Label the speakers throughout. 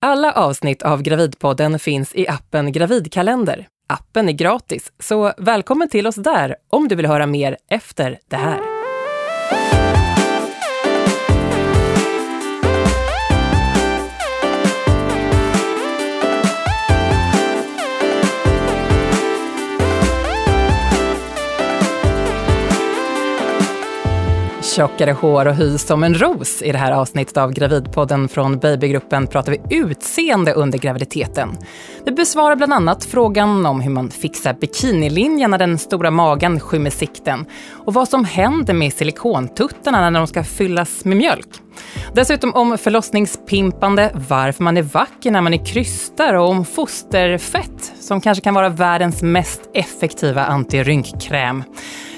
Speaker 1: Alla avsnitt av Gravidpodden finns i appen Gravidkalender. Appen är gratis, så välkommen till oss där om du vill höra mer efter det här. Tjockare hår och hy som en ros. I det här avsnittet av Gravidpodden från Babygruppen pratar vi utseende under graviditeten. Vi besvarar bland annat frågan om hur man fixar bikinilinjen när den stora magen skymmer sikten och vad som händer med silikontuttarna när de ska fyllas med mjölk. Dessutom om förlossningspimpande, varför man är vacker när man är krystar och om fosterfett som kanske kan vara världens mest effektiva antirynkkräm.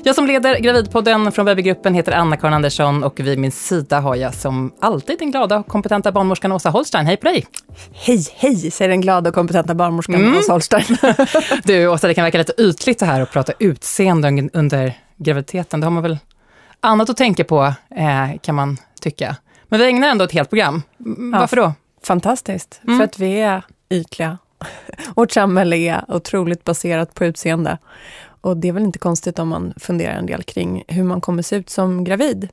Speaker 1: Jag som leder Gravidpodden från Babygruppen heter Anna-Karin Andersson och vid min sida har jag som alltid den glada och kompetenta barnmorskan Åsa Holstein. Hej på dig!
Speaker 2: Hej, hej, säger den glada och kompetenta barnmorskan mm. Åsa Holstein.
Speaker 1: du Åsa, det kan verka lite ytligt det här att prata utseende under graviditeten. Det har man väl annat att tänka på, eh, kan man tycka. Men vi ägnar ändå ett helt program. Varför då?
Speaker 2: Fantastiskt, mm. för att vi är ytliga. Vårt samhälle är otroligt baserat på utseende. Och det är väl inte konstigt om man funderar en del kring hur man kommer se ut som gravid.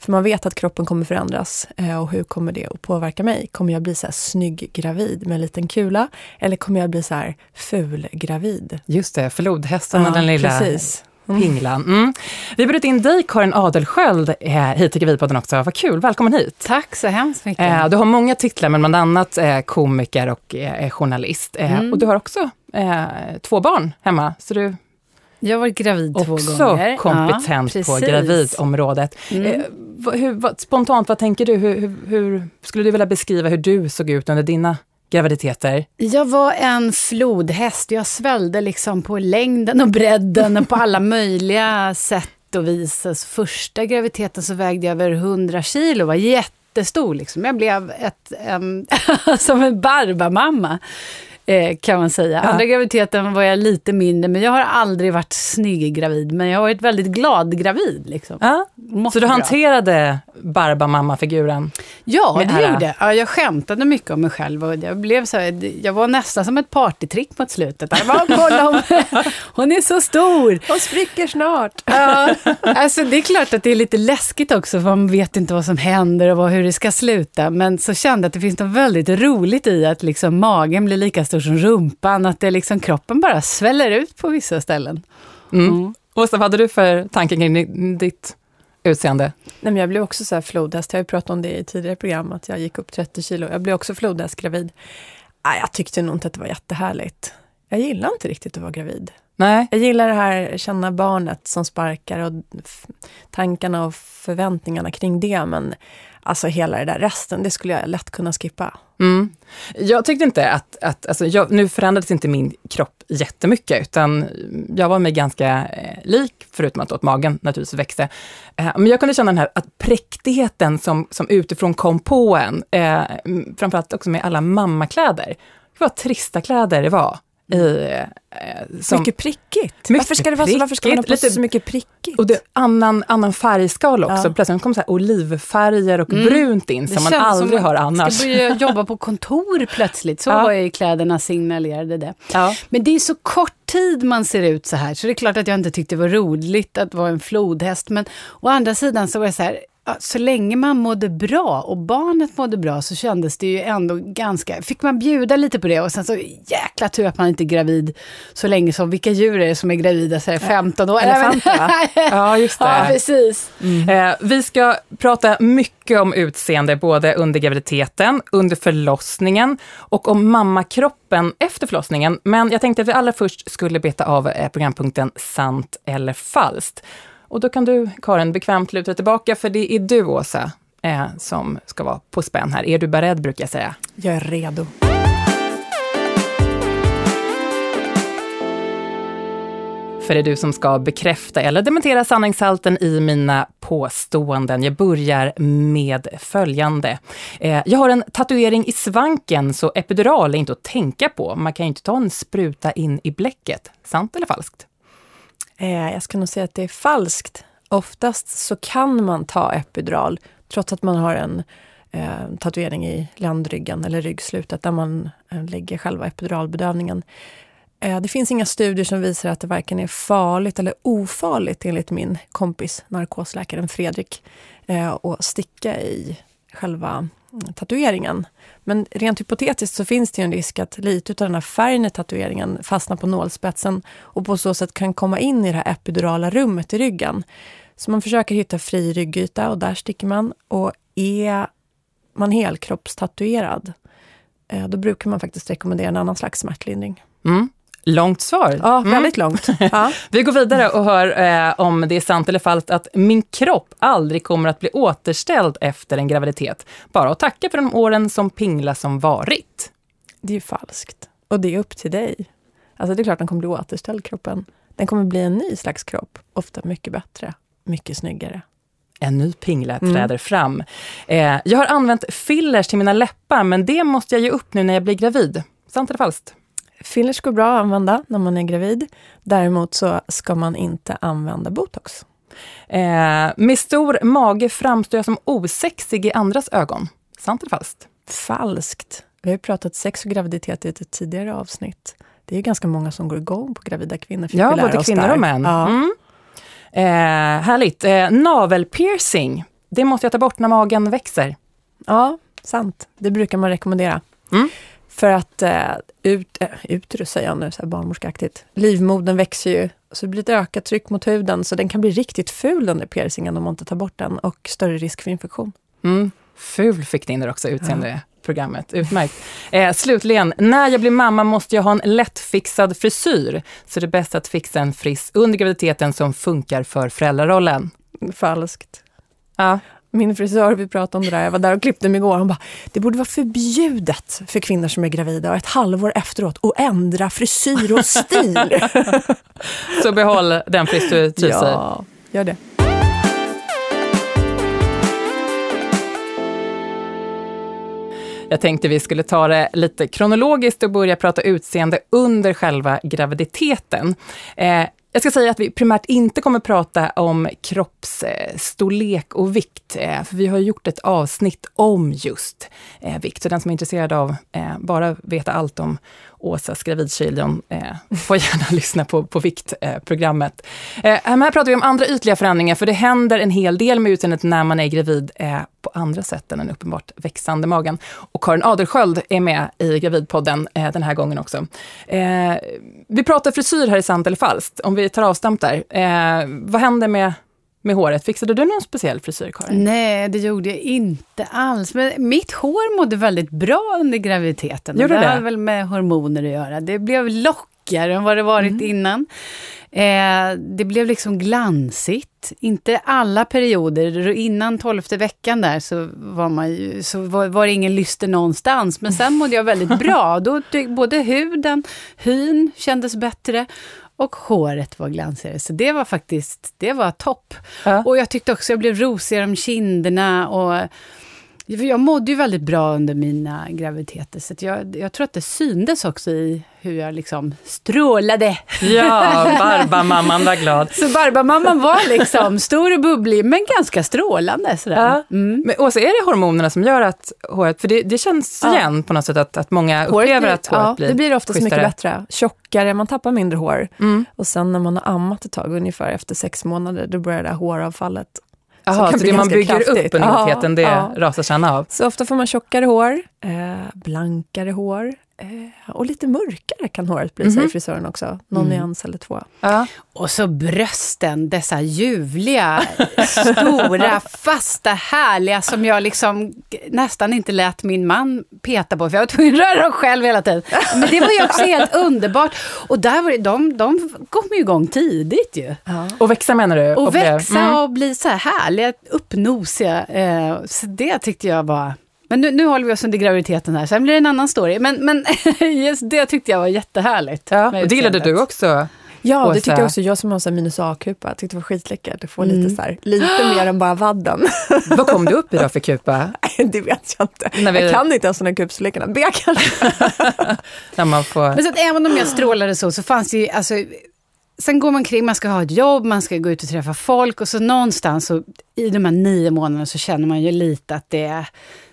Speaker 2: För man vet att kroppen kommer förändras. Eh, och hur kommer det att påverka mig? Kommer jag bli så här snygg gravid med en liten kula? Eller kommer jag bli så här ful gravid?
Speaker 1: Just det, flodhästen och den lilla precis. Mm. Pinglan. Mm. Vi har bjudit in dig, Karin Adelsköld, eh, hit till Gravidpodden också. Vad kul, välkommen hit.
Speaker 3: Tack så hemskt mycket.
Speaker 1: Eh, du har många titlar, men bland annat komiker och journalist. Mm. Och du har också två barn hemma, så du
Speaker 3: jag har varit gravid
Speaker 1: två
Speaker 3: gånger.
Speaker 1: Också kompetent ja, på gravidområdet. Mm. Eh, hur, vad, spontant, vad tänker du? Hur, hur, hur, skulle du vilja beskriva hur du såg ut under dina graviditeter?
Speaker 3: Jag var en flodhäst. Jag svällde liksom på längden och bredden och på alla möjliga sätt och vis. Alltså, första graviditeten så vägde jag över 100 kilo, var jättestor. Liksom. Jag blev ett, um, som en barbamamma kan man säga. Ja. Andra graviditeten var jag lite mindre, men jag har aldrig varit snygg gravid. Men jag har varit väldigt glad gravid. Liksom.
Speaker 1: Ja. Så du hanterade Barbamamma-figuren?
Speaker 3: Ja, det ära. gjorde jag. Jag skämtade mycket om mig själv. Och jag, blev så här, jag var nästan som ett partytrick mot slutet. Jag bara, kolla, hon, hon är så stor!
Speaker 2: Hon spricker snart!
Speaker 3: Ja, alltså, det är klart att det är lite läskigt också, för man vet inte vad som händer och hur det ska sluta. Men så kände jag att det finns något väldigt roligt i att liksom, magen blir lika stor som rumpan. Att det liksom, kroppen bara sväller ut på vissa ställen.
Speaker 1: Mm. Mm. Åsa, vad hade du för tankar kring ditt utseende?
Speaker 2: Nej, men jag blev också så här flodhäst. Jag har ju pratat om det i tidigare program, att jag gick upp 30 kilo. Jag blev också flodhäst gravid. Nej, jag tyckte nog inte att det var jättehärligt. Jag gillar inte riktigt att vara gravid.
Speaker 1: Nej.
Speaker 2: Jag gillar det här, känna barnet som sparkar och tankarna och förväntningarna kring det. Men alltså hela det där resten, det skulle jag lätt kunna skippa.
Speaker 1: Mm. Jag tyckte inte att, att alltså jag, nu förändrades inte min kropp jättemycket, utan jag var mig ganska eh, lik, förutom att att magen naturligtvis växte. Eh, men jag kunde känna den här att präktigheten som, som utifrån kom på en, eh, framförallt också med alla mammakläder. Vad trista kläder det var i...
Speaker 2: Eh, som, mycket prickigt. Mycket varför ska det vara så, varför ska man ha på lite, så mycket prickigt?
Speaker 1: Och det annan, annan färgskala också. Ja. Plötsligt kom så här olivfärger och mm. brunt in som man aldrig har annars.
Speaker 3: Ska börja jobba på kontor plötsligt. Så ja. var ju kläderna signalerade det. Ja. Men det är så kort tid man ser ut så här, så det är klart att jag inte tyckte det var roligt att vara en flodhäst. Men å andra sidan så var jag så här, så länge man mådde bra och barnet mådde bra så kändes det ju ändå ganska... Fick man bjuda lite på det och sen så jäkla tur att man inte är gravid så länge som... Vilka djur är det som är gravida så 15 år?
Speaker 1: Elefanter va? ja, just det.
Speaker 3: Ja, precis.
Speaker 1: Mm. Eh, vi ska prata mycket om utseende både under graviditeten, under förlossningen och om mammakroppen efter förlossningen. Men jag tänkte att vi allra först skulle beta av eh, programpunkten Sant eller falskt. Och då kan du, Karin, bekvämt luta tillbaka, för det är du, Åsa, eh, som ska vara på spänn här. Är du beredd, brukar jag säga?
Speaker 2: Jag är redo.
Speaker 1: För det är du som ska bekräfta eller dementera sanningshalten i mina påståenden. Jag börjar med följande. Eh, jag har en tatuering i svanken, så epidural är inte att tänka på. Man kan ju inte ta en spruta in i bläcket. Sant eller falskt?
Speaker 2: Eh, jag ska nog säga att det är falskt. Oftast så kan man ta epidural trots att man har en eh, tatuering i ländryggen eller ryggslutet där man eh, lägger själva epiduralbedövningen. Eh, det finns inga studier som visar att det varken är farligt eller ofarligt enligt min kompis narkosläkaren Fredrik eh, att sticka i själva tatueringen. Men rent hypotetiskt så finns det en risk att lite av den här färgen i tatueringen fastnar på nålspetsen och på så sätt kan komma in i det här epidurala rummet i ryggen. Så man försöker hitta fri ryggyta och där sticker man. Och är man helkroppstatuerad, eh, då brukar man faktiskt rekommendera en annan slags smärtlindring.
Speaker 1: Mm. Långt svar.
Speaker 2: Ja, mm. väldigt mm. långt. Ja.
Speaker 1: Vi går vidare och hör eh, om det är sant eller falskt att min kropp aldrig kommer att bli återställd efter en graviditet. Bara att tacka för de åren som pingla som varit.
Speaker 2: Det är ju falskt. Och det är upp till dig. Alltså det är klart den kommer bli återställd, kroppen. Den kommer bli en ny slags kropp. Ofta mycket bättre, mycket snyggare.
Speaker 1: En ny pingla mm. träder mm. fram. Eh, jag har använt fillers till mina läppar, men det måste jag ge upp nu när jag blir gravid. Sant eller falskt?
Speaker 2: Fillers går bra att använda när man är gravid. Däremot så ska man inte använda botox.
Speaker 1: Eh, med stor mage framstår jag som osexig i andras ögon. Sant eller falskt?
Speaker 2: Falskt. Vi har ju pratat sex och graviditet i ett tidigare avsnitt. Det är ganska många som går igång på gravida kvinnor.
Speaker 1: Ja, både kvinnor där. och män. Ja. Mm. Eh, härligt. Eh, navelpiercing, det måste jag ta bort när magen växer.
Speaker 2: Ja, sant. Det brukar man rekommendera. Mm. För att eh, ut, äh, uterus, säger jag nu, så här barnmorskeaktigt. Livmodern växer ju, så det blir ett ökat tryck mot huden, så den kan bli riktigt ful under piercingen om man inte tar bort den, och större risk för infektion.
Speaker 1: Mm. Ful fick ni in där också, utseendeprogrammet. Ja. Utmärkt. Eh, slutligen, när jag blir mamma måste jag ha en lättfixad frisyr, så det är bäst att fixa en friss under graviditeten som funkar för föräldrarollen.
Speaker 2: Falskt.
Speaker 1: Ja
Speaker 2: min frisör, vi pratade om det där, jag var där och klippte mig igår. Hon bara, det borde vara förbjudet för kvinnor som är gravida och ett halvår efteråt att ändra frisyr och stil.
Speaker 1: Så behåll den frisyr du
Speaker 2: Ja, gör det.
Speaker 1: Jag tänkte vi skulle ta det lite kronologiskt och börja prata utseende under själva graviditeten. Eh, jag ska säga att vi primärt inte kommer prata om kroppsstorlek och vikt, eh, för vi har gjort ett avsnitt om just eh, vikt. Så den som är intresserad av eh, bara veta allt om Åsas gravidkilon eh, får gärna lyssna på, på viktprogrammet. Eh, eh här pratar vi om andra ytliga förändringar, för det händer en hel del med utseendet när man är gravid eh, på andra sätt än en uppenbart växande magen. Och Karin Adelsköld är med i Gravidpodden eh, den här gången också. Eh, vi pratar frisyr här i Sant eller falskt, om vi tar avstamp där. Eh, vad händer med med håret. Fixade du någon speciell frisyr, Karin?
Speaker 3: Nej, det gjorde jag inte alls. Men mitt hår mådde väldigt bra under graviditeten.
Speaker 1: Gjorde det?
Speaker 3: Det har väl med hormoner att göra. Det blev lockigare än vad det varit mm. innan. Eh, det blev liksom glansigt. Inte alla perioder. Innan tolfte veckan där så var, man ju, så var, var det ingen lyster någonstans. Men sen mådde jag väldigt bra. Då, både huden, hyn kändes bättre och håret var glansigare. Så det var faktiskt, det var topp. Ja. Och jag tyckte också jag blev rosigare om kinderna och jag mådde ju väldigt bra under mina graviditeter, så jag, jag tror att det syndes också i hur jag liksom strålade.
Speaker 1: Ja, Barbamamman var glad.
Speaker 3: Så Barbamamman var liksom stor och bubblig, men ganska strålande. Sådär. Ja.
Speaker 1: Mm. Men, så är det hormonerna som gör att håret, för det, det känns ja. igen på något sätt att, att många håret upplever blir, att håret ja, blir
Speaker 2: det blir oftast mycket bättre. Tjockare, man tappar mindre hår. Mm. Och sen när man har ammat ett tag, ungefär efter sex månader, då börjar det här håravfallet
Speaker 1: Jaha, så det man bygger kraftigt. upp under graviditeten, det ja. rasar sen av?
Speaker 2: Så ofta får man tjockare hår, eh, blankare hår, Eh, och lite mörkare kan håret bli, mm säger frisören också. Någon mm. nyans eller två.
Speaker 3: Ja. Och så brösten, dessa ljuvliga, stora, fasta, härliga som jag liksom nästan inte lät min man peta på, för jag var tvungen att röra dem själv hela tiden. Men det var ju också helt underbart. Och där var det, de, de kom ju igång tidigt ju.
Speaker 1: Ja. Och växa menar du?
Speaker 3: Och, och växa mm. och bli så här härliga, uppnosiga. Eh, så det tyckte jag var men nu, nu håller vi oss under graviditeten här, sen blir det en annan story. Men, men just det tyckte jag var jättehärligt.
Speaker 1: Ja, och det gillade du också?
Speaker 2: Ja, det tyckte jag också. Jag som har minus A-kupa tyckte det var skitläckert. att få mm. lite, så här, lite mer än bara vadden.
Speaker 1: Vad kom du upp i då för kupa?
Speaker 2: det vet jag inte. Vi... Jag kan inte ens de där kupstorlekarna. B kanske.
Speaker 1: När man får...
Speaker 3: Men så att även om jag strålade så, så fanns det ju, alltså, sen går man kring, man ska ha ett jobb, man ska gå ut och träffa folk och så någonstans så, i de här nio månaderna så känner man ju lite att det är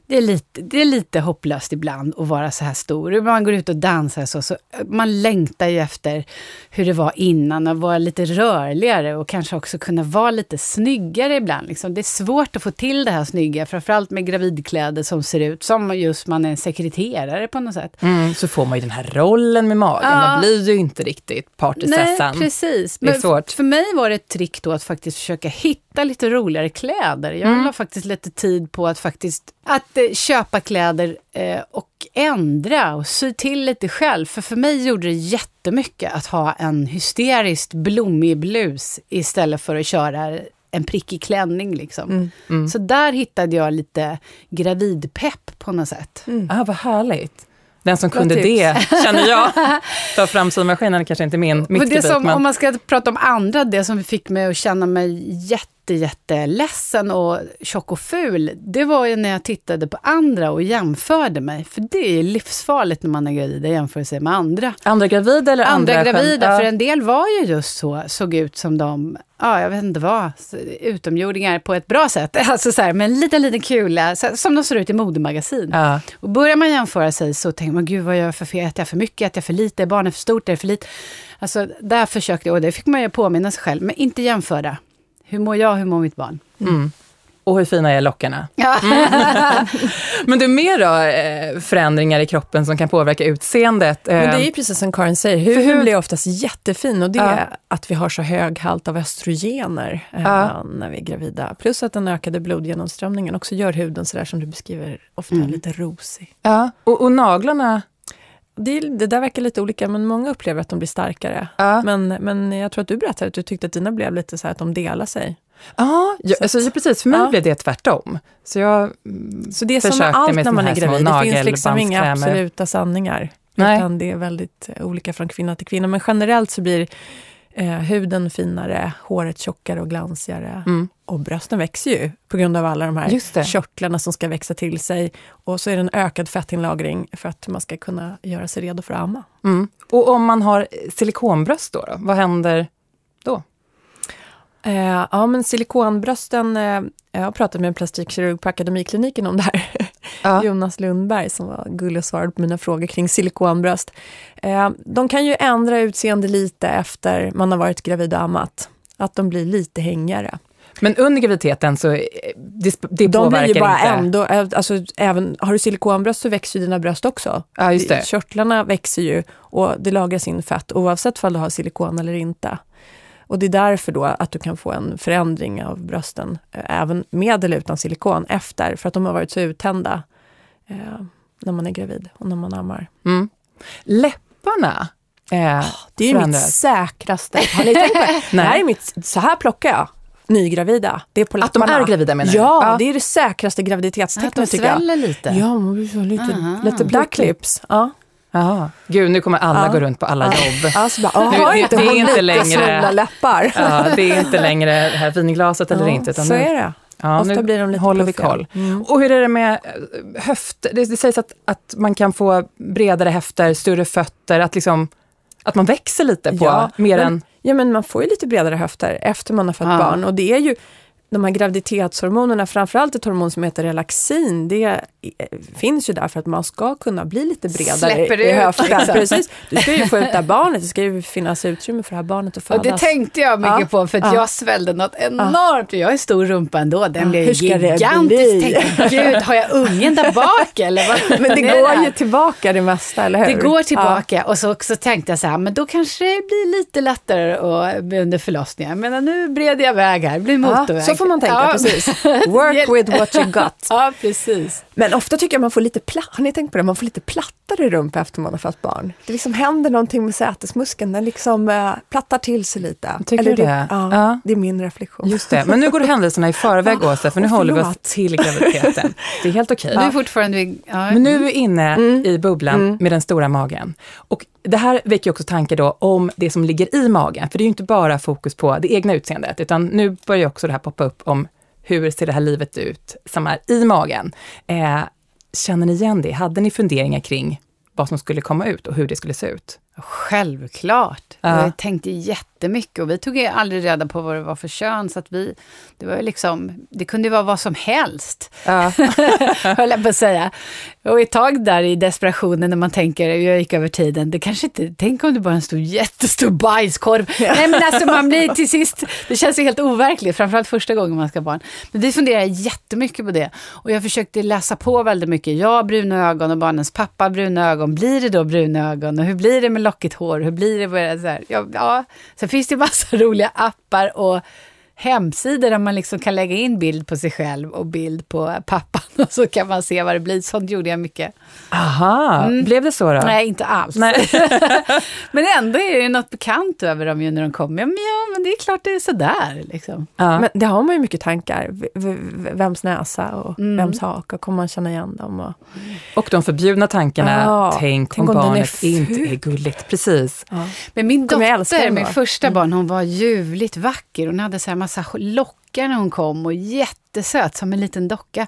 Speaker 3: det är, lite, det är lite hopplöst ibland att vara så här stor. Man går ut och dansar så, så man längtar ju efter hur det var innan och vara lite rörligare och kanske också kunna vara lite snyggare ibland. Liksom. Det är svårt att få till det här snygga, framförallt med gravidkläder som ser ut som just man är sekreterare på något sätt.
Speaker 1: Mm, så får man ju den här rollen med magen, ja. man blir ju inte riktigt partysessan.
Speaker 3: Nej, precis. Det är Men svårt. För mig var det ett trick då att faktiskt försöka hitta lite roligare kläder. Jag mm. la faktiskt lite tid på att faktiskt att eh, köpa kläder eh, och ändra och sy till lite själv. För för mig gjorde det jättemycket att ha en hysteriskt blommig blus istället för att köra en prickig klänning. Liksom. Mm. Mm. Så där hittade jag lite gravidpepp på något sätt.
Speaker 1: Mm. Ah, vad härligt. Den som kunde det, känner jag. Ta fram symaskinen kanske inte min, mitt
Speaker 3: det som, men... Om man ska prata om andra, det som fick mig att känna mig jätte jätteledsen och tjock och ful, det var ju när jag tittade på andra och jämförde mig. För det är livsfarligt när man är gravid, att jämföra sig med andra.
Speaker 1: Andra gravida eller andra?
Speaker 3: Andra gravida, ja. för en del var ju just så, såg ut som de, ja jag vet inte vad, utomjordingar på ett bra sätt. Alltså så här, med en liten, liten kula, som de ser ut i modemagasin. Ja. Och börjar man jämföra sig så tänker man, gud vad gör jag för fel? Äter jag för mycket? Äter jag för lite? Är barnet för stort? Är det för lite? Alltså där försökte jag, och det fick man ju påminna sig själv, men inte jämföra. Hur mår jag, hur mår mitt barn?
Speaker 1: Mm. Och hur fina är lockarna? Ja. Mm. Men du, mer då, eh, förändringar i kroppen som kan påverka utseendet?
Speaker 2: Men det är ju precis som Karin säger, huden blir oftast jättefin och det ja. är att vi har så hög halt av östrogener eh, ja. när vi är gravida. Plus att den ökade blodgenomströmningen också gör huden sådär som du beskriver, ofta mm. lite rosig.
Speaker 1: Ja, och, och naglarna?
Speaker 2: Det, det, där verkar lite olika, men många upplever att de blir starkare. Ja. Men, men jag tror att du berättade att du tyckte att dina blev lite så att de delar sig.
Speaker 1: Ja, jag, alltså, precis. För mig ja. blev det tvärtom. Så jag
Speaker 2: Så det är som med allt när man är gravid, det finns liksom inga absoluta sanningar. Nej. Utan det är väldigt olika från kvinna till kvinna. Men generellt så blir eh, huden finare, håret tjockare och glansigare. Mm. Och brösten växer ju på grund av alla de här körtlarna som ska växa till sig. Och så är det en ökad fettinlagring för att man ska kunna göra sig redo för att amma.
Speaker 1: Mm. Och om man har silikonbröst då, då, vad händer då?
Speaker 2: Eh, ja, men silikonbrösten, eh, jag har pratat med en plastikkirurg på Akademikliniken om det här. Ja. Jonas Lundberg som var gullig och svarade på mina frågor kring silikonbröst. Eh, de kan ju ändra utseende lite efter man har varit gravid och ammat. Att de blir lite hängigare.
Speaker 1: Men under graviditeten så det, det
Speaker 2: de
Speaker 1: påverkar
Speaker 2: blir ju bara
Speaker 1: inte?
Speaker 2: Ändå, eh, alltså, även, har du silikonbröst så växer dina bröst också.
Speaker 1: Ja, just det.
Speaker 2: Körtlarna växer ju och det lagras in fett oavsett om du har silikon eller inte. Och det är därför då att du kan få en förändring av brösten, eh, även med eller utan silikon, efter, för att de har varit så uttända eh, när man är gravid och när man ammar. Mm.
Speaker 1: Läpparna
Speaker 2: eh, Det är ju mitt säkraste. Har ni tänkt på det? det här är mitt, så här plockar jag nygravida. Det är på
Speaker 1: läpparna. Att de är gravida menar
Speaker 2: du? Ja, ja, det är det säkraste graviditetstecknet tycker jag.
Speaker 3: lite?
Speaker 2: Ja, man blir så lite, Aha. lite black lips. Ja.
Speaker 1: Jaha. Gud, nu kommer alla ja. gå runt på alla jobb.
Speaker 2: Alltså bara, nu, inte det är inte längre läppar?
Speaker 1: Ja, det är inte längre det här vinglaset eller inte.
Speaker 2: Utan så nu, är det.
Speaker 1: Ja, Ofta blir de lite håller vi koll. Mm. Och hur är det med eh, höft? Det, det sägs att, att man kan få bredare höfter, större fötter, att, liksom, att man växer lite på ja, mer
Speaker 2: men,
Speaker 1: än...
Speaker 2: Ja, men man får ju lite bredare höfter efter man har fått ja. barn. Och det är ju de här graviditetshormonerna, framförallt ett hormon som heter relaxin, det eh, finns ju där för att man ska kunna bli lite bredare
Speaker 3: Släpper i höften.
Speaker 2: Liksom. Precis. Du ska ju få ut det här barnet, det ska ju finnas utrymme för det här barnet att födas.
Speaker 3: Och det tänkte jag mycket ja. på, för att ja. jag svällde något enormt. Ja. Jag är stor rumpa ändå, den ja. blev gigantisk. Tänkte, Gud, har jag ungen där bak eller? Vad?
Speaker 2: Men det går ju tillbaka det mesta, eller hur?
Speaker 3: Det går tillbaka och så, så tänkte jag så här, men då kanske det blir lite lättare under förlossningen. Men nu breder jag väg här, det blir motorväg
Speaker 2: får man tänka, ja. precis. Work with what you got.
Speaker 3: ja, precis.
Speaker 2: Men ofta tycker jag man får lite platt, har ni tänkt på det? Man får lite plattare rumpa efter man har fått barn. Det liksom händer någonting med sätesmuskeln, den liksom äh, plattar till sig lite.
Speaker 1: Tycker Eller du det? det?
Speaker 2: Ja, ja, det är min reflektion.
Speaker 1: Just det, men nu går händelserna i förväg Åsa, för nu håller vi oss till graviditeten. Det är helt okej. Okay.
Speaker 3: Du är fortfarande...
Speaker 1: Ja. Men nu är vi inne mm. i bubblan mm. med den stora magen. Och det här väcker också tankar då om det som ligger i magen, för det är ju inte bara fokus på det egna utseendet, utan nu börjar också det här poppa upp om hur ser det här livet ut som är i magen? Eh, känner ni igen det? Hade ni funderingar kring vad som skulle komma ut och hur det skulle se ut?
Speaker 3: Självklart. Ja. Jag tänkte jättemycket och vi tog aldrig reda på vad det var för kön. Så att vi, det, var liksom, det kunde vara vad som helst, ja. höll jag på att säga. Och ett tag där i desperationen när man tänker, jag gick över tiden, det kanske inte, tänk om det bara är en stor, jättestor bajskorv. Ja. Nej men alltså man blir till sist, det känns ju helt overkligt, framförallt första gången man ska ha barn. Men vi funderar jättemycket på det. Och jag försökte läsa på väldigt mycket. Jag bruna ögon och barnens pappa bruna ögon. Blir det då bruna ögon? Och hur blir det med lockigt hår? Hur blir det? Med så här? Ja, ja. Sen finns det massa roliga appar och hemsidor där man liksom kan lägga in bild på sig själv och bild på pappan och så kan man se vad det blir. Sånt gjorde jag mycket.
Speaker 1: Aha, mm. blev det så då?
Speaker 3: Nej, inte alls. Nej. men ändå är det något bekant över dem ju när de kommer. Ja, men, ja, men det är klart det är sådär. Liksom.
Speaker 2: Ja. Men det har man ju mycket tankar. V vems näsa och mm. vems haka kommer man känna igen dem? Och,
Speaker 1: och de förbjudna tankarna. Ja, tänk, tänk om, om barnet är inte är gulligt. Precis. Ja.
Speaker 3: Men min dotter, min första mm. barn, hon var ljuvligt vacker. Hon hade så här massa lockar när hon kom och jättesöt som en liten docka.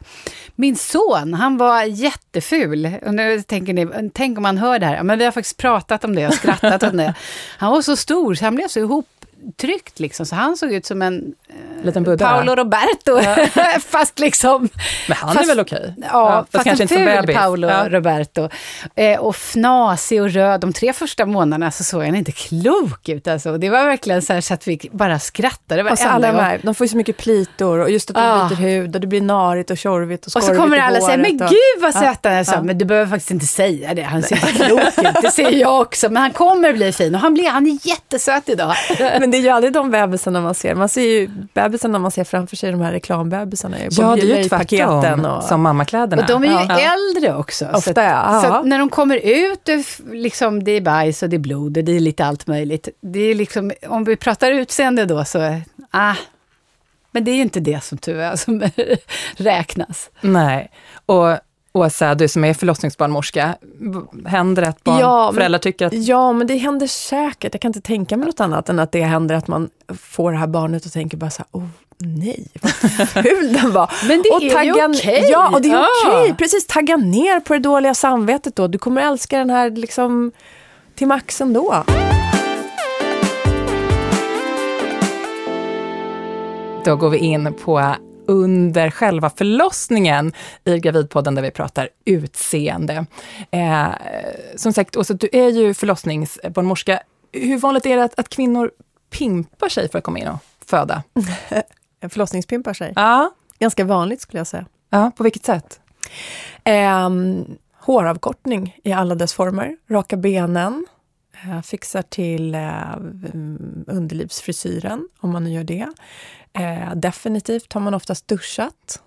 Speaker 3: Min son, han var jätteful. Och nu tänker ni, tänk om man hör det här. Men vi har faktiskt pratat om det och skrattat om det. Han var så stor så han blev så ihop tryckt liksom, så han såg ut som en
Speaker 1: eh.
Speaker 3: Paolo Roberto. Ja. fast liksom...
Speaker 1: Men han fast, är väl okej? Okay?
Speaker 3: Ja, ja, fast, fast kanske en ful inte Paolo ja. Roberto. Eh, och fnasig och röd. De tre första månaderna så såg han inte klok ut. Alltså. Det var verkligen så, här, så att vi bara skrattade
Speaker 2: Och så alla de, här, de får ju så mycket plitor och just att de ja. byter hud och det blir narigt och tjorvigt och
Speaker 3: skorvigt Och så kommer alla säga, men och... gud vad söt han är. Men du behöver faktiskt inte säga det, han ser inte klok ut. Det säger jag också, men han kommer bli fin. Och han, blir, han är jättesöt idag.
Speaker 2: Men det är ju aldrig de bebisarna man ser. Man ser ju bebisarna man ser framför sig, de här reklambebisarna.
Speaker 1: Ja, det är ju tvärtom, och, som mammakläderna.
Speaker 3: Och de är ju ja. äldre också.
Speaker 2: Ofta, så, ja.
Speaker 3: så när de kommer ut, det, liksom, det är bajs och det är blod och det är lite allt möjligt. Det är liksom, om vi pratar utseende då så, ah, men det är ju inte det som tyvärr som räknas.
Speaker 1: Nej, och Åsa, du som är förlossningsbarnmorska, händer det att barn, ja, föräldrar tycker att...
Speaker 2: Ja, men det händer säkert. Jag kan inte tänka mig något annat än att det händer att man får det här barnet och tänker bara så här, oh, nej, vad ful den var.
Speaker 3: Men det och är ju okej. Okay.
Speaker 2: Ja, och det är ja. okej. Okay. Precis, tagga ner på det dåliga samvetet då. Du kommer älska den här liksom till max ändå.
Speaker 1: Då går vi in på under själva förlossningen i Gravidpodden där vi pratar utseende. Eh, som sagt, Åsa, du är ju förlossningsbarnmorska. Hur vanligt är det att, att kvinnor pimpar sig för att komma in och föda?
Speaker 2: Förlossningspimpar sig?
Speaker 1: Ja.
Speaker 2: Ganska vanligt skulle jag säga.
Speaker 1: Ja, på vilket sätt?
Speaker 2: Eh, håravkortning i alla dess former, raka benen, eh, fixar till eh, underlivsfrisyren, om man nu gör det. Eh, definitivt har man oftast duschat.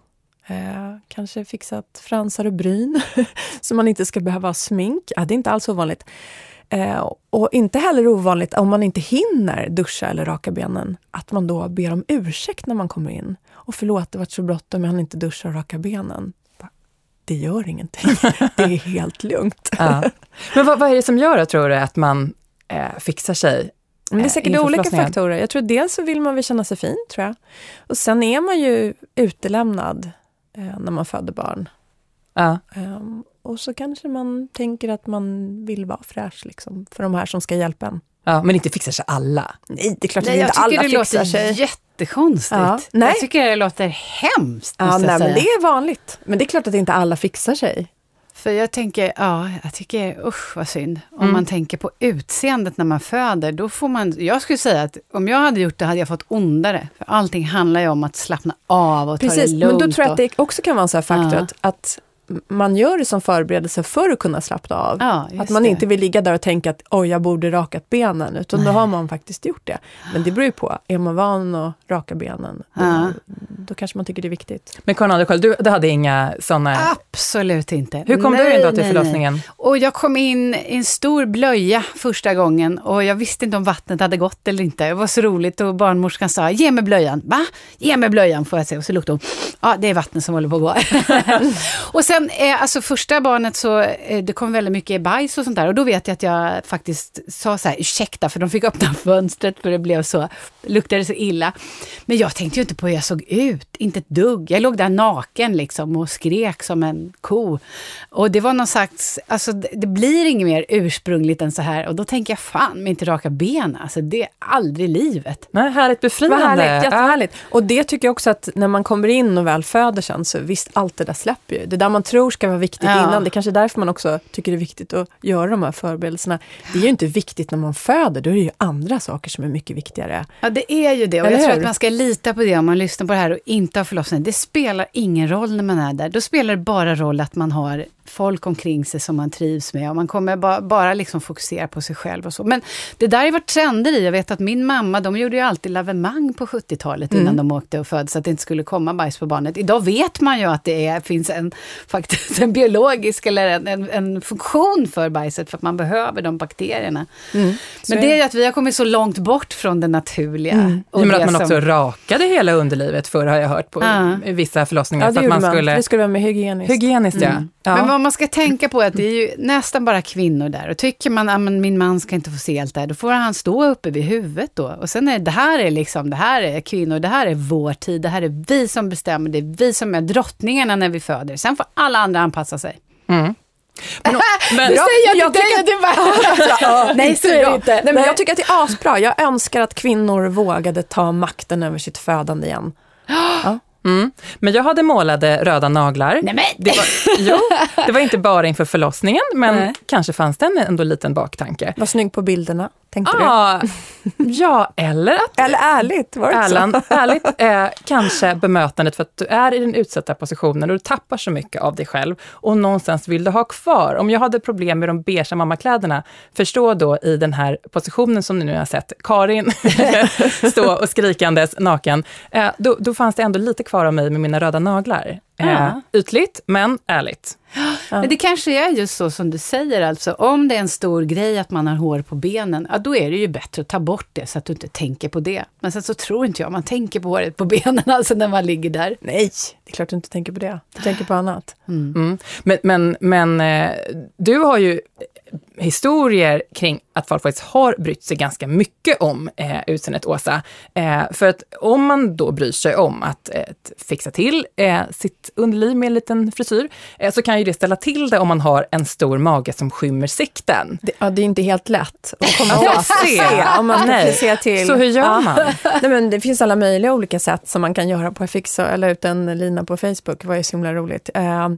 Speaker 2: Eh, kanske fixat fransar och bryn, så man inte ska behöva ha smink. Ja, det är inte alls ovanligt. Eh, och inte heller ovanligt, om man inte hinner duscha eller raka benen, att man då ber om ursäkt när man kommer in. Och förlåt, det var så bråttom, jag hann inte duscha och raka benen. Det gör ingenting, det är helt lugnt.
Speaker 1: Ja. Men vad, vad, är det som gör, tror du, att man eh, fixar sig
Speaker 2: men det är säkert olika faktorer. Jag tror dels så vill man väl känna sig fin, tror jag. Och sen är man ju utelämnad eh, när man föder barn.
Speaker 1: Ja.
Speaker 2: Um, och så kanske man tänker att man vill vara fräsch, liksom, för de här som ska hjälpa en.
Speaker 1: Ja, men inte fixar sig alla.
Speaker 2: Nej, det är klart att inte alla fixar sig. Jag tycker
Speaker 3: det låter jättekonstigt. Ja, nej. Jag tycker det låter hemskt,
Speaker 2: ja, nej, men Det är vanligt. Men det är klart att inte alla fixar sig.
Speaker 3: För jag tänker, ja, jag tycker usch vad synd. Om mm. man tänker på utseendet när man föder, då får man... Jag skulle säga att om jag hade gjort det hade jag fått ondare. För allting handlar ju om att slappna av och
Speaker 2: Precis, ta
Speaker 3: det lugnt.
Speaker 2: men då tror jag att det också kan vara en sån här faktor ja. att, att man gör det som förberedelse för att kunna slappna av.
Speaker 3: Ja,
Speaker 2: att man
Speaker 3: det.
Speaker 2: inte vill ligga där och tänka att oj, jag borde rakat benen, utan Nej. då har man faktiskt gjort det. Men det beror ju på, är man van att raka benen, då, ja. då kanske man tycker det är viktigt.
Speaker 1: Men Karin Adelsköld, du, du hade inga sådana?
Speaker 3: Absolut inte.
Speaker 1: Hur kom nej, du in då till förlossningen? Nej.
Speaker 3: Och jag kom in i en stor blöja första gången och jag visste inte om vattnet hade gått eller inte. Det var så roligt och barnmorskan sa, ge mig blöjan. Va? Ge mig blöjan får jag se. Och så luktade hon, ja det är vattnet som håller på att gå. och sen sen, eh, alltså första barnet så, eh, det kom väldigt mycket bajs och sånt där. Och då vet jag att jag faktiskt sa så här, ursäkta, för de fick öppna fönstret för det blev så, luktade så illa. Men jag tänkte ju inte på hur jag såg ut, inte ett dugg. Jag låg där naken liksom och skrek som en ko. Och det var någon slags, alltså det, det blir inget mer ursprungligt än så här. Och då tänker jag, fan, med inte raka ben, alltså det är aldrig livet.
Speaker 1: Nej, härligt befriande.
Speaker 2: Vad härligt, jättehärligt. Och det tycker jag också att när man kommer in och väl föder sen, så visst, allt det där släpper ju. Det där man tror ska vara viktigt ja. innan, det är kanske är därför man också tycker det är viktigt att göra de här förberedelserna. Det är ju inte viktigt när man föder, då är det ju andra saker som är mycket viktigare.
Speaker 3: Ja, det är ju det. Och jag tror att man ska lita på det om man lyssnar på det här och inte har förlossning. Det spelar ingen roll när man är där. Då spelar det bara roll att man har folk omkring sig som man trivs med och man kommer ba, bara liksom fokusera på sig själv och så. Men det där har varit trender i. Jag vet att min mamma, de gjorde ju alltid lavemang på 70-talet innan mm. de åkte och föddes, så att det inte skulle komma bajs på barnet. Idag vet man ju att det är, finns en, faktiskt en biologisk eller en, en, en funktion för bajset, för att man behöver de bakterierna. Mm. Men det är ju att vi har kommit så långt bort från det naturliga. Mm.
Speaker 1: Och men att man som... också rakade hela underlivet förr har jag hört på ja. vissa förlossningar.
Speaker 2: Ja, det
Speaker 1: för att man,
Speaker 2: man skulle... Det skulle vara med hygieniskt.
Speaker 1: Hygieniskt, ja.
Speaker 3: Mm. ja. Vad man ska tänka på är att det är ju nästan bara kvinnor där. Och tycker man att min man ska inte få se allt det här, då får han stå uppe vid huvudet då. Och sen är det, det här är liksom, det här är kvinnor, det här är vår tid, det här är vi som bestämmer, det är vi som är drottningarna när vi föder. Sen får alla andra anpassa sig. Mm.
Speaker 2: Men, men, du säger jag, till dig att bara... nej, så är det inte. Nej, men jag tycker att det är asbra. Jag önskar att kvinnor vågade ta makten över sitt födande igen.
Speaker 1: Ja. Mm. Men jag hade målade röda naglar.
Speaker 3: Nej, men.
Speaker 1: Det, var, jo, det var inte bara inför förlossningen, men Nej. kanske fanns det en ändå liten baktanke.
Speaker 2: Var snygg på bilderna, tänkte
Speaker 1: ah, du? Ja, eller att...
Speaker 2: Eller ärligt, var det
Speaker 1: Erland, så? Ärligt, eh, kanske bemötandet för att du är i den utsatta positionen och du tappar så mycket av dig själv och någonstans vill du ha kvar. Om jag hade problem med de beiga mammakläderna, förstå då i den här positionen som ni nu har sett, Karin stå och skrikandes naken, eh, då, då fanns det ändå lite kvar av mig med mina röda naglar. Ja. Eh, ytligt, men ärligt.
Speaker 3: Ja. Men det kanske är just så som du säger, alltså om det är en stor grej att man har hår på benen, ja, då är det ju bättre att ta bort det så att du inte tänker på det. Men sen så tror inte jag man tänker på håret på benen alltså när man ligger där.
Speaker 2: Nej, det är klart du inte tänker på det. Du tänker på annat.
Speaker 1: Mm. Mm. Men, men, men eh, du har ju historier kring att folk faktiskt har brytt sig ganska mycket om eh, utseendet Åsa. Eh, för att om man då bryr sig om att eh, fixa till eh, sitt underliv med en liten frisyr, eh, så kan ju det ställa till det om man har en stor mage som skymmer sikten.
Speaker 2: Det, ja, det är inte helt lätt att komma åt se. om man Nej. Se till.
Speaker 1: Så hur gör ja. man?
Speaker 2: Nej, men det finns alla möjliga olika sätt som man kan göra på Fixa eller ut en lina på Facebook, det var ju så himla roligt. Eh,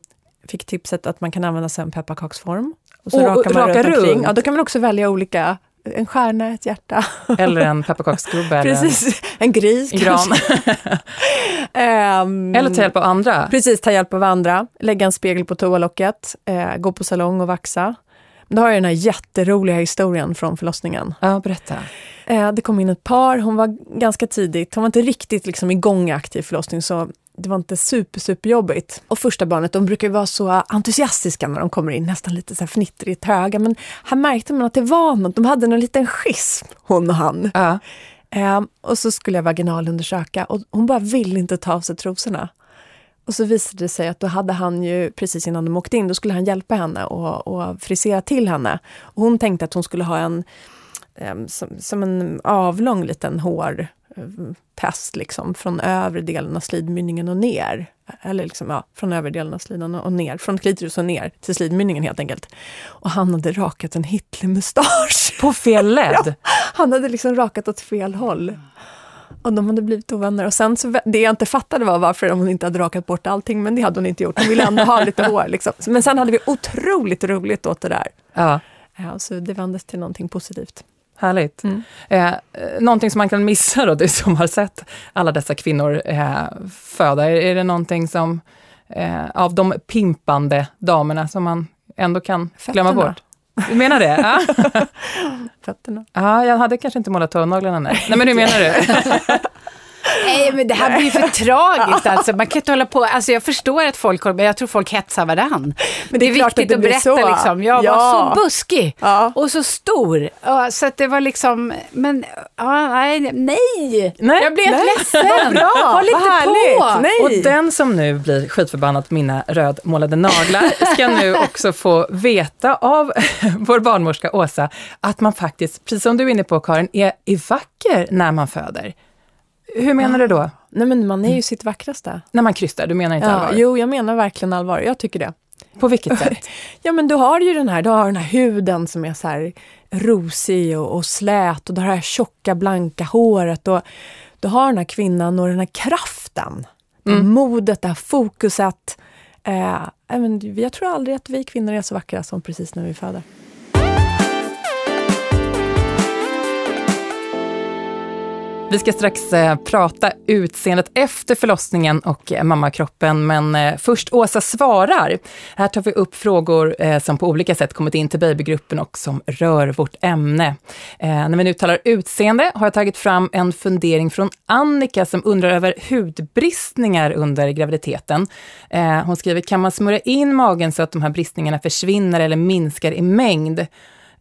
Speaker 2: fick tipset att man kan använda sig av en pepparkaksform.
Speaker 1: Och så och rakar man raka runt omkring.
Speaker 2: Ja, då kan man också välja olika en stjärna, ett hjärta.
Speaker 1: Eller en pepparkaksgubbe.
Speaker 2: Precis, en gris
Speaker 1: en gran. um, eller ta hjälp av andra.
Speaker 2: Precis, ta hjälp av andra. Lägga en spegel på toalocket, uh, gå på salong och vaxa. Då har jag den här jätteroliga historien från förlossningen.
Speaker 1: Ja, berätta.
Speaker 2: Uh, det kom in ett par, hon var ganska tidigt, hon var inte riktigt liksom igång i aktiv förlossning, så det var inte super, superjobbigt. Och första barnet, de brukar vara så entusiastiska när de kommer in, nästan lite så här fnittrigt höga. Men här märkte man att det var något, de hade någon liten schism, hon och han.
Speaker 1: Ja.
Speaker 2: Um, och så skulle jag vaginalundersöka och hon bara ville inte ta av sig trosorna. Och så visade det sig att då hade han ju, precis innan de åkte in, då skulle han hjälpa henne och, och frisera till henne. Och hon tänkte att hon skulle ha en, um, som, som en avlång liten hår test liksom, från övre delen av slidmynningen och ner. Eller liksom, ja, från övre delen av slidan och ner, från klitoris och ner till slidmynningen helt enkelt. Och han hade rakat en Hitlermustasch.
Speaker 1: På fel led? ja,
Speaker 2: han hade liksom rakat åt fel håll. Och de hade blivit ovänner. Och sen så, det jag inte fattade var varför hon inte hade rakat bort allting, men det hade hon inte gjort. Hon ville ändå ha lite hår. Liksom. Men sen hade vi otroligt roligt åt det där.
Speaker 1: Ja.
Speaker 2: Ja, så det vändes till någonting positivt.
Speaker 1: Härligt. Mm. Eh, någonting som man kan missa då, du som har sett alla dessa kvinnor eh, föda, är, är det någonting som, eh, av de pimpande damerna som man ändå kan Fötterna. glömma bort? Du menar det? Ja.
Speaker 2: Fötterna.
Speaker 1: Ja, jag hade kanske inte målat tånaglarna, nej. Nej, men hur menar du?
Speaker 3: Nej, men det här blir ju för tragiskt alltså. Man kan inte hålla på. Alltså jag förstår att folk, men jag tror folk hetsar varann. Men det är, det är viktigt att, att berätta så. liksom. Jag ja. var så buskig ja. och så stor. Så att det var liksom, men ja, nej, nej, nej. Jag blev nej. ledsen. Bra, Håll inte på.
Speaker 1: Nej. Och den som nu blir skitförbannad på mina rödmålade naglar ska nu också få veta av vår barnmorska Åsa att man faktiskt, precis som du är inne på Karin, är, är vacker när man föder. Hur menar du då?
Speaker 2: Nej men man är ju sitt vackraste.
Speaker 1: När man krystar, du menar inte ja, allvar?
Speaker 2: Jo, jag menar verkligen allvar. Jag tycker det.
Speaker 1: På vilket sätt?
Speaker 2: ja men du har ju den här, du har den här huden som är så här rosig och, och slät och du har det här tjocka blanka håret och du har den här kvinnan och den här kraften. Mm. Modet, det här fokuset. Eh, jag tror aldrig att vi kvinnor är så vackra som precis när vi föder.
Speaker 1: Vi ska strax eh, prata utseendet efter förlossningen och eh, mammakroppen, men eh, först Åsa svarar. Här tar vi upp frågor eh, som på olika sätt kommit in till babygruppen och som rör vårt ämne. Eh, när vi nu talar utseende har jag tagit fram en fundering från Annika som undrar över hudbristningar under graviditeten. Eh, hon skriver, kan man smörja in magen så att de här bristningarna försvinner eller minskar i mängd?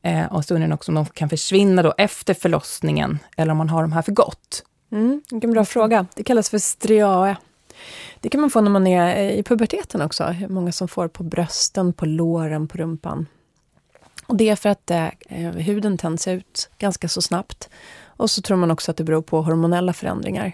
Speaker 1: Eh, och hon också om de kan försvinna då efter förlossningen, eller om man har dem här för gott.
Speaker 2: Mm, vilken bra fråga. Det kallas för striae. Det kan man få när man är eh, i puberteten också. Många som får på brösten, på låren, på rumpan. Och det är för att eh, eh, huden tänds ut ganska så snabbt. Och så tror man också att det beror på hormonella förändringar.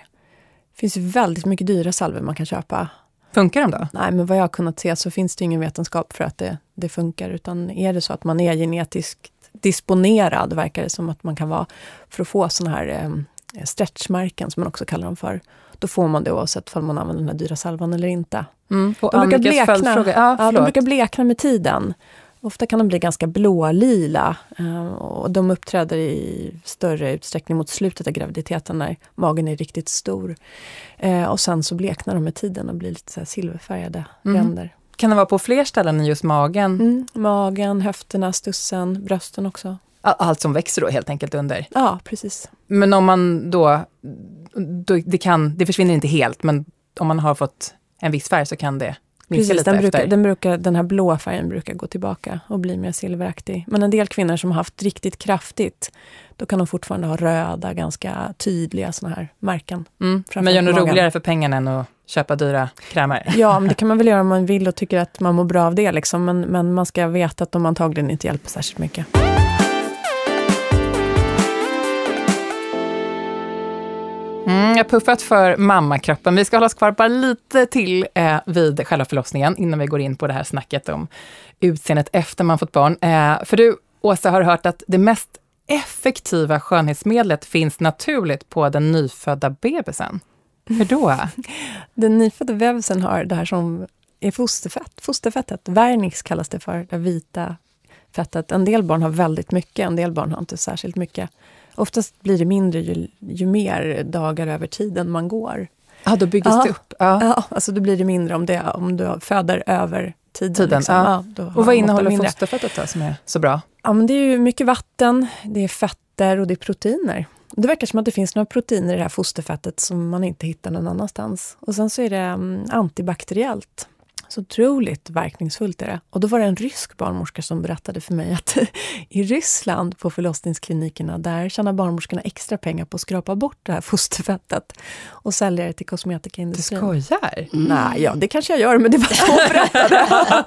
Speaker 2: Det finns väldigt mycket dyra salver man kan köpa.
Speaker 1: Funkar de då?
Speaker 2: Nej, men vad jag har kunnat se så finns det ingen vetenskap för att det, det funkar. Utan är det så att man är genetiskt disponerad, verkar det som att man kan vara, för att få såna här eh, stretchmärken, som man också kallar dem för. Då får man det oavsett om man använder den här dyra salvan eller inte. Mm. de, brukar blekna, ja, ja, de brukar blekna med tiden. Ofta kan de bli ganska blålila eh, och de uppträder i större utsträckning mot slutet av graviditeten när magen är riktigt stor. Eh, och sen så bleknar de med tiden och blir lite så silverfärgade mm. ränder.
Speaker 1: Kan det vara på fler ställen än just magen?
Speaker 2: Mm, magen, höfterna, stussen, brösten också.
Speaker 1: Allt som växer då helt enkelt under?
Speaker 2: Ja, precis.
Speaker 1: Men om man då, då det, kan, det försvinner inte helt, men om man har fått en viss färg så kan det minska Precis, lite
Speaker 2: den
Speaker 1: efter.
Speaker 2: Brukar, den, brukar, den här blå färgen brukar gå tillbaka och bli mer silveraktig. Men en del kvinnor som har haft riktigt kraftigt, då kan de fortfarande ha röda, ganska tydliga såna här märken.
Speaker 1: Mm, men gör något roligare för pengarna än att köpa dyra krämer.
Speaker 2: Ja, men det kan man väl göra om man vill och tycker att man mår bra av det. Liksom. Men, men man ska veta att de antagligen inte hjälper särskilt mycket.
Speaker 1: Mm, jag har puffat för mammakroppen. Vi ska hålla oss kvar bara lite till eh, vid själva förlossningen, innan vi går in på det här snacket om utseendet efter man fått barn. Eh, för du, Åsa, har hört att det mest effektiva skönhetsmedlet finns naturligt på den nyfödda bebisen. Hur då?
Speaker 2: Den nyfödda bebisen har det här som är fosterfett, fosterfettet. Vernix kallas det för, det vita fettet. En del barn har väldigt mycket, en del barn har inte särskilt mycket. Oftast blir det mindre ju, ju mer dagar över tiden man går.
Speaker 1: Ja, då byggs ja. det upp?
Speaker 2: Ja. ja, alltså då blir det mindre om, det, om du föder över tiden. tiden
Speaker 1: liksom. ja. Ja, och vad innehåller fosterfettet då som är så bra?
Speaker 2: Ja, men det är ju mycket vatten, det är fetter och det är proteiner. Det verkar som att det finns några proteiner i det här fosterfettet som man inte hittar någon annanstans. Och sen så är det um, antibakteriellt. Så otroligt verkningsfullt är det. Och då var det en rysk barnmorska som berättade för mig att i Ryssland på förlossningsklinikerna, där tjänar barnmorskorna extra pengar på att skrapa bort det här fosterfettet och sälja det till kosmetikaindustrin.
Speaker 1: Du skojar?
Speaker 2: Mm. Nej, ja det kanske jag gör, men det var så hon berättade.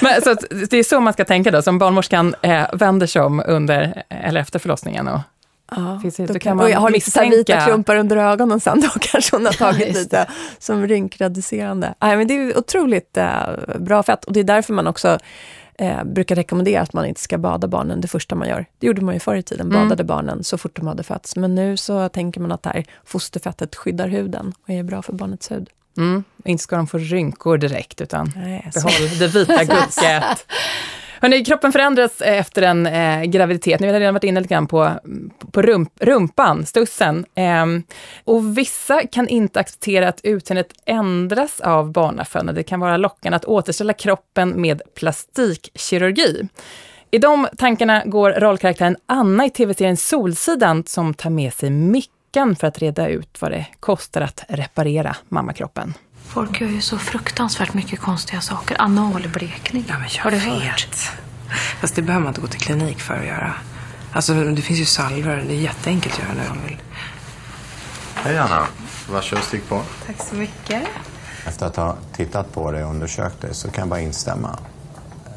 Speaker 1: men, så det är så man ska tänka då, som barnmorskan eh, vänder sig om under eller efter förlossningen och
Speaker 2: Ja, Finns det, då kan man har lite misstänka... vita klumpar under ögonen sen, då kanske hon har tagit lite som rynkreducerande. Nej, men det är otroligt eh, bra fett och det är därför man också eh, brukar rekommendera att man inte ska bada barnen det första man gör. Det gjorde man ju förr i tiden, mm. badade barnen så fort de hade fötts. Men nu så tänker man att det här fosterfettet skyddar huden och är bra för barnets hud.
Speaker 1: Mm. Inte ska de få rynkor direkt, utan Nej, behåll det vita gucket. Hörrni, kroppen förändras eh, efter en eh, graviditet. Ni har redan varit inne lite grann på, på rump, rumpan, stussen. Eh, och vissa kan inte acceptera att utseendet ändras av barnafödande. Det kan vara lockande att återställa kroppen med plastikkirurgi. I de tankarna går rollkaraktären Anna i tv-serien Solsidan som tar med sig Mickan för att reda ut vad det kostar att reparera mammakroppen.
Speaker 4: Folk gör ju så fruktansvärt mycket konstiga saker. Analblekning.
Speaker 5: Ja, men jag
Speaker 4: Har du
Speaker 5: vet.
Speaker 4: hört?
Speaker 5: Fast det behöver man inte gå till klinik för att göra. Alltså, det finns ju salvor. Det är jätteenkelt att göra när man vill.
Speaker 6: Hej Anna, varsågod stick på.
Speaker 5: Tack så mycket.
Speaker 6: Efter att ha tittat på dig och undersökt dig så kan jag bara instämma.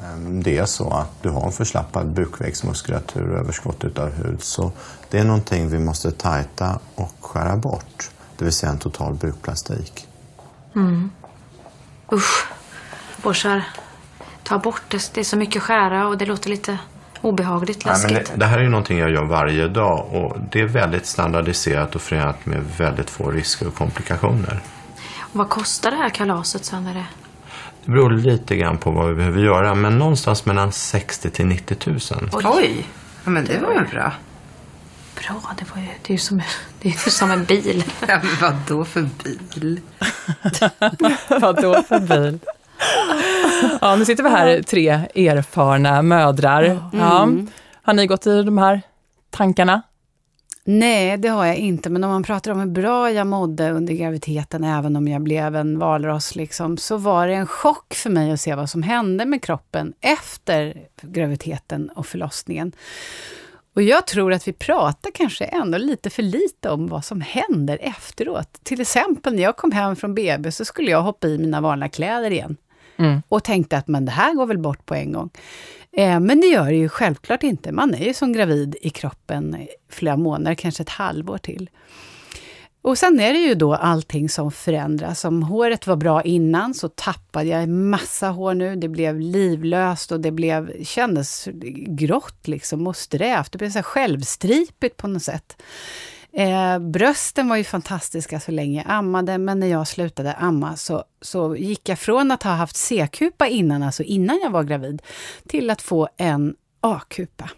Speaker 6: Ehm, Det är så att du har en förslappad bukvägsmuskulatur och överskott utav hud. Så det är någonting vi måste tajta och skära bort. Det vill säga en total bukplastik.
Speaker 4: Usch. Borsar. Ta bort det. Det är så mycket skära och det låter lite obehagligt,
Speaker 6: Nej, men
Speaker 4: läskigt.
Speaker 6: det, det här är ju någonting jag gör varje dag och det är väldigt standardiserat och förenat med väldigt få risker och komplikationer.
Speaker 4: Och vad kostar det här kalaset sen? Är det?
Speaker 6: Det beror lite grann på vad vi behöver göra men någonstans mellan 60 till 90 000.
Speaker 5: Oj! Ja, men det var väl bra.
Speaker 4: Bra, det, var ju, det är ju som, det är ju som en bil.
Speaker 5: Ja, men vad då för bil?
Speaker 1: Vad då för bil? Ja, nu sitter vi här, tre erfarna mödrar. Ja. Har ni gått i de här tankarna?
Speaker 3: Nej, det har jag inte. Men om man pratar om hur bra jag mådde under graviditeten, även om jag blev en valross, liksom, så var det en chock för mig att se vad som hände med kroppen efter graviditeten och förlossningen. Och jag tror att vi pratar kanske ändå lite för lite om vad som händer efteråt. Till exempel när jag kom hem från BB så skulle jag hoppa i mina vanliga kläder igen.
Speaker 1: Mm.
Speaker 3: Och tänkte att men det här går väl bort på en gång. Eh, men det gör det ju självklart inte. Man är ju som gravid i kroppen flera månader, kanske ett halvår till. Och sen är det ju då allting som förändras. Om håret var bra innan så tappade jag massa hår nu. Det blev livlöst och det blev, kändes grått liksom och strävt. Det blev så självstripigt på något sätt. Eh, brösten var ju fantastiska så länge jag ammade, men när jag slutade amma så, så gick jag från att ha haft C-kupa innan, alltså innan jag var gravid, till att få en A-kupa.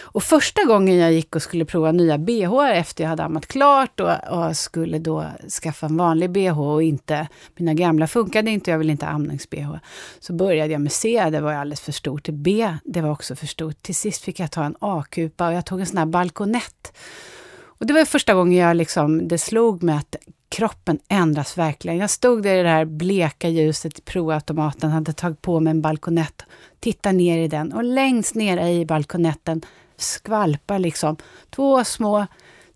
Speaker 3: Och första gången jag gick och skulle prova nya bh efter jag hade ammat klart och, och skulle då skaffa en vanlig bh och inte, mina gamla funkade inte, jag ville inte ha amnings-bh. Så började jag med C, det var ju alldeles för stort. B, det var också för stort. Till sist fick jag ta en A-kupa och jag tog en sån här balkonett. Och det var första gången jag liksom, det slog mig att kroppen ändras verkligen. Jag stod där i det här bleka ljuset i provautomaten, hade tagit på mig en balkonett, tittade ner i den och längst ner i balkonetten skvalpar liksom två små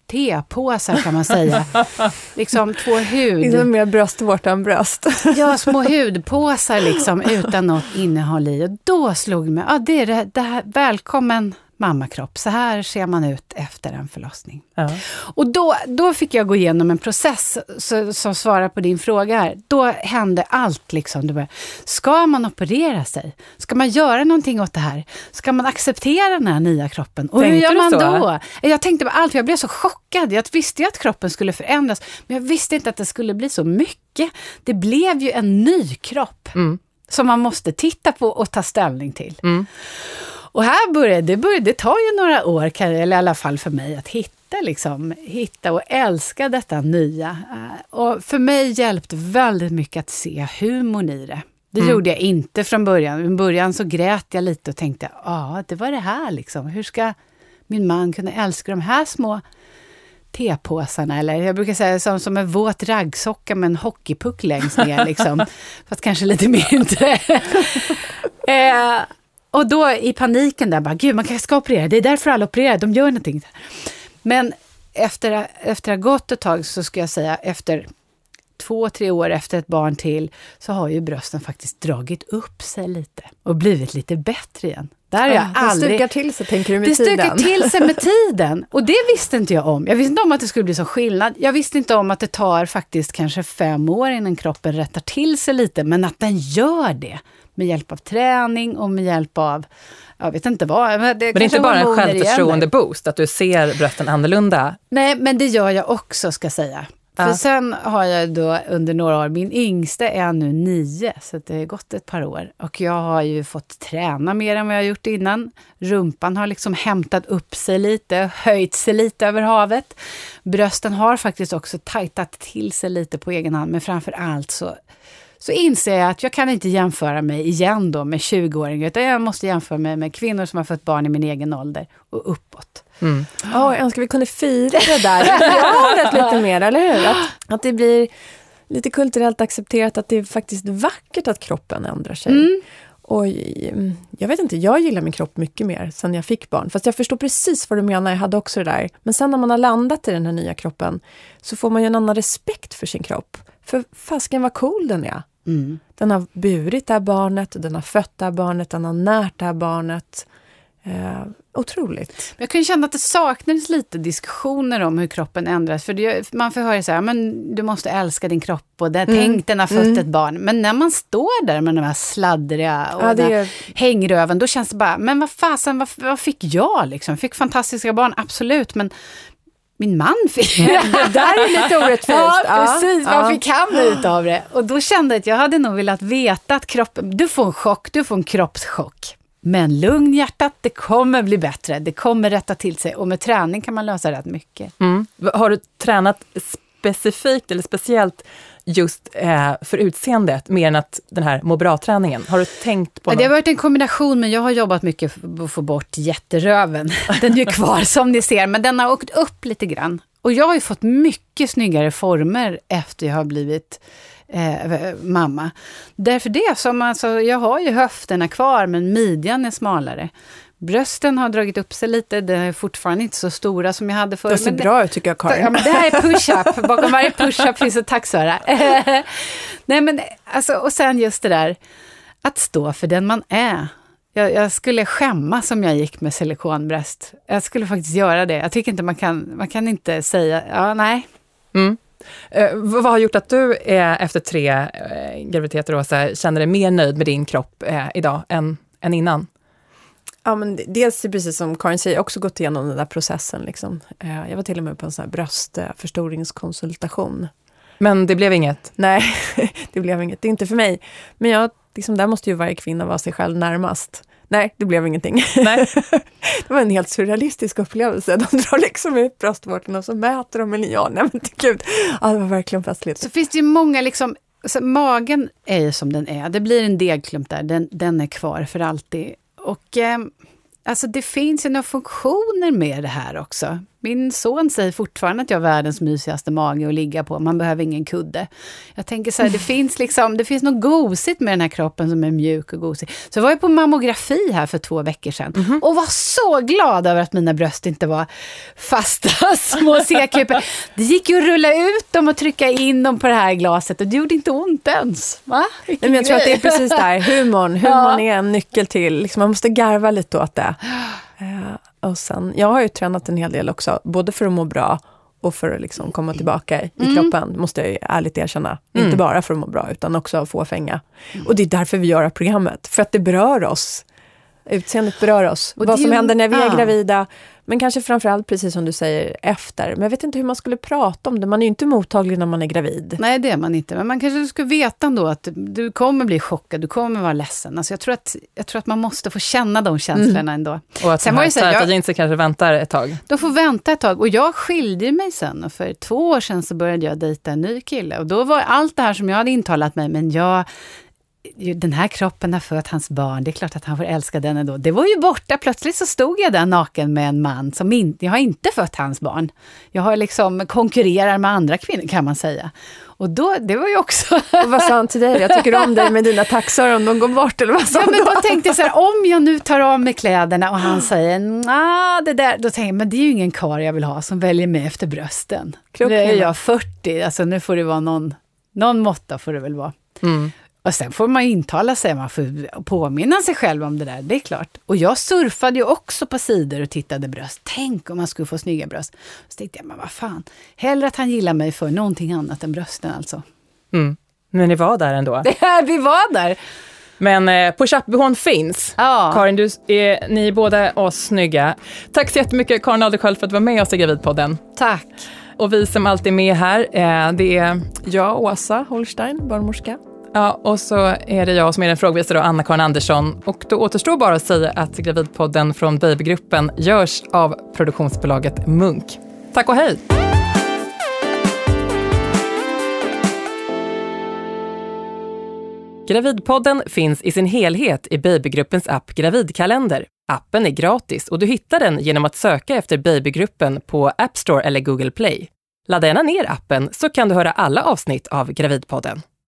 Speaker 3: tepåsar kan man säga. liksom två hud...
Speaker 2: Liksom mer bröstvårta än bröst.
Speaker 3: Ja, små hudpåsar liksom utan något innehåll i. Och då slog det mig, ja det är det, det här, välkommen mammakropp. Så här ser man ut efter en förlossning.
Speaker 1: Ja.
Speaker 3: Och då, då fick jag gå igenom en process så, som svarar på din fråga här. Då hände allt. Liksom. Var, ska man operera sig? Ska man göra någonting åt det här? Ska man acceptera den här nya kroppen? Och hur
Speaker 1: Tänkte
Speaker 3: gör
Speaker 1: du
Speaker 3: man då? Jag tänkte på allt, jag blev så chockad. Jag visste ju att kroppen skulle förändras, men jag visste inte att det skulle bli så mycket. Det blev ju en ny kropp
Speaker 1: Mm.
Speaker 3: som man måste titta på och ta ställning till.
Speaker 1: Mm.
Speaker 3: Och här började det, började, det tar ju några år, eller i alla fall för mig, att hitta, liksom, hitta och älska detta nya. Eh, Och för mig hjälpte väldigt mycket att se humorn i det. Det gjorde jag inte från början. I början så grät jag lite och tänkte, ja, det var det här liksom. Hur ska min man kunna älska de här små tepåsarna? Eller jag brukar säga som, som en våt raggsocka med en hockeypuck längst ner, liksom. fast kanske lite mindre. eh, och då i paniken där, bara, gud man kanske ska operera, det är därför alla opererar, de gör någonting. Men efter, efter att ha gått ett tag så ska jag säga, efter två, tre år efter ett barn till, så har ju brösten faktiskt dragit upp sig lite och blivit lite bättre igen. Där har jag
Speaker 2: Ja, det
Speaker 3: aldrig...
Speaker 2: stukar till sig, tänker du, med
Speaker 3: Det stukar
Speaker 2: tiden.
Speaker 3: till sig med tiden. Och det visste inte jag om. Jag visste inte om att det skulle bli så skillnad. Jag visste inte om att det tar faktiskt kanske fem år innan kroppen rättar till sig lite, men att den gör det. Med hjälp av träning och med hjälp av, jag vet inte vad. Men det,
Speaker 1: Men det är inte bara en självförtroende-boost, att du ser brösten annorlunda.
Speaker 3: Nej, men det gör jag också ska säga. För sen har jag då under några år, min yngsta är nu nio, så det har gått ett par år. Och jag har ju fått träna mer än vad jag har gjort innan. Rumpan har liksom hämtat upp sig lite, höjt sig lite över havet. Brösten har faktiskt också tajtat till sig lite på egen hand, men framför allt så, så inser jag att jag kan inte jämföra mig igen då med 20-åringar, utan jag måste jämföra mig med kvinnor som har fött barn i min egen ålder och uppåt.
Speaker 2: Mm. Oh, jag önskar vi kunde fira det där idealet lite mer, eller hur? Att, att det blir lite kulturellt accepterat att det är faktiskt vackert att kroppen ändrar sig. Mm. Och jag vet inte, jag gillar min kropp mycket mer sen jag fick barn. Fast jag förstår precis vad du menar, jag hade också det där. Men sen när man har landat i den här nya kroppen så får man ju en annan respekt för sin kropp. För fasken vad cool den är. Mm. Den har burit det här barnet, den har fött det här barnet, den har närt det här barnet. Eh, otroligt.
Speaker 3: Jag kan känna att det saknades lite diskussioner om hur kroppen ändras. För det, man får höra så här, men du måste älska din kropp och det, mm. tänk den har fött mm. ett barn. Men när man står där med de här sladdriga och ja, det är... hängröven, då känns det bara, men vad fasen, vad, vad fick jag liksom? Jag fick fantastiska barn, absolut, men min man fick.
Speaker 2: det där är lite orättvist.
Speaker 3: Ja, precis. Ja, vad fick han ut av det? Och då kände jag att jag hade nog velat veta att kroppen, du får en chock, du får en kroppschock. Men lugn hjärtat, det kommer bli bättre. Det kommer rätta till sig och med träning kan man lösa rätt mycket.
Speaker 1: Mm. Har du tränat specifikt eller speciellt just eh, för utseendet, mer än att den här må bra-träningen? Har du tänkt på något?
Speaker 3: Det har varit en kombination, men jag har jobbat mycket för att få bort jätteröven. Den är ju kvar som ni ser, men den har åkt upp lite grann. Och jag har ju fått mycket snyggare former efter jag har blivit eh, mamma. Därför det, som alltså, jag har ju höfterna kvar men midjan är smalare. Brösten har dragit upp sig lite, de är fortfarande inte så stora som jag hade förr.
Speaker 2: Det ser
Speaker 3: men
Speaker 2: bra ut tycker jag Karin.
Speaker 3: Ja, men det här är push-up, bakom varje push-up finns ett taxöra. Nej men alltså, och sen just det där att stå för den man är. Jag, jag, skulle skämmas om jag gick med silikonbröst. Jag skulle faktiskt göra det. Jag tycker inte man kan, man kan inte säga, ja nej.
Speaker 1: Mm. Eh, vad har gjort att du eh, efter tre eh, graviditeter Åsa, känner dig mer nöjd med din kropp eh, idag än, än innan?
Speaker 2: Ja, men dels precis som Karin säger, också gått igenom den där processen. Liksom. Eh, jag var till och med på en sån här bröstförstoringskonsultation.
Speaker 1: Men det blev inget?
Speaker 2: Nej, det blev inget. Det är inte för mig. Men jag, liksom, där måste ju varje kvinna vara sig själv närmast. Nej, det blev ingenting. Nej. det var en helt surrealistisk upplevelse. De drar liksom ut bröstvårtorna och så mäter de en linjal. Nej men gud, ja, det var verkligen festligt.
Speaker 3: Så finns det ju många liksom, så magen är ju som den är. Det blir en degklump där, den, den är kvar för alltid. Och eh, alltså det finns ju några funktioner med det här också. Min son säger fortfarande att jag har världens mysigaste mage att ligga på. Man behöver ingen kudde. Jag tänker så här, det finns liksom, det finns något gosigt med den här kroppen som är mjuk och gosig. Så jag var ju på mammografi här för två veckor sedan mm -hmm. och var så glad över att mina bröst inte var fasta små C-kupor. Det gick ju att rulla ut dem och trycka in dem på det här glaset och det gjorde inte ont ens. Va?
Speaker 2: Nej, men jag tror att det är precis där, humorn. Humorn ja. är en nyckel till, liksom, man måste garva lite åt det. Och sen, jag har ju tränat en hel del också, både för att må bra och för att liksom komma tillbaka i mm. kroppen, måste jag ju ärligt erkänna. Mm. Inte bara för att må bra, utan också få fänga. Mm. Och det är därför vi gör det här programmet, för att det berör oss. Utseendet berör oss. Och Vad som händer när vi är gravida, men kanske framförallt, precis som du säger, efter. Men jag vet inte hur man skulle prata om det. Man är ju inte mottaglig när man är gravid.
Speaker 3: Nej, det är man inte. Men man kanske skulle veta ändå att du kommer bli chockad, du kommer vara ledsen. Alltså jag, tror att, jag tror att man måste få känna de känslorna mm. ändå.
Speaker 1: Och att sen de här starta kanske väntar ett tag.
Speaker 3: De får vänta ett tag. Och jag skilde mig sen. Och för två år sedan så började jag dejta en ny kille. Och då var allt det här som jag hade intalat mig, men jag den här kroppen har fött hans barn, det är klart att han får älska den ändå. Det var ju borta, plötsligt så stod jag där naken med en man som inte, jag har inte fött hans barn. Jag har liksom konkurrerar med andra kvinnor kan man säga. Och då, det var ju också...
Speaker 2: Och vad sa han till dig? Jag tycker om dig med dina taxar om de går bort, eller vad sa
Speaker 3: ja, men då? då tänkte jag så här, om jag nu tar av mig kläderna och han säger nah, det där, då tänker jag, men det är ju ingen kar jag vill ha som väljer mig efter brösten. Nu är jag 40, alltså nu får det vara någon, någon måtta får det väl vara. Mm. Och sen får man intala sig, man får påminna sig själv om det där, det är klart. Och jag surfade ju också på sidor och tittade bröst. Tänk om man skulle få snygga bröst. Så tänkte jag, men vad fan, hellre att han gillar mig för någonting annat än brösten alltså.
Speaker 1: Mm. Men ni var där ändå?
Speaker 3: vi var där!
Speaker 1: Men eh, push-up-behån finns. Ja. Karin, du är, ni är båda oss snygga. Tack så jättemycket Karin Adelsköld för att du var med oss i Gravidpodden.
Speaker 3: Tack.
Speaker 1: Och vi som alltid är med här, eh, det är
Speaker 2: jag, Åsa Holstein, barnmorska.
Speaker 1: Ja, och så är det jag som är den frågvisa då, Anna-Karin Andersson. Och då återstår bara att säga att Gravidpodden från Babygruppen görs av produktionsbolaget Munk. Tack och hej! Gravidpodden finns i sin helhet i Babygruppens app Gravidkalender. Appen är gratis och du hittar den genom att söka efter Babygruppen på App Store eller Google Play. Ladda gärna ner appen så kan du höra alla avsnitt av Gravidpodden.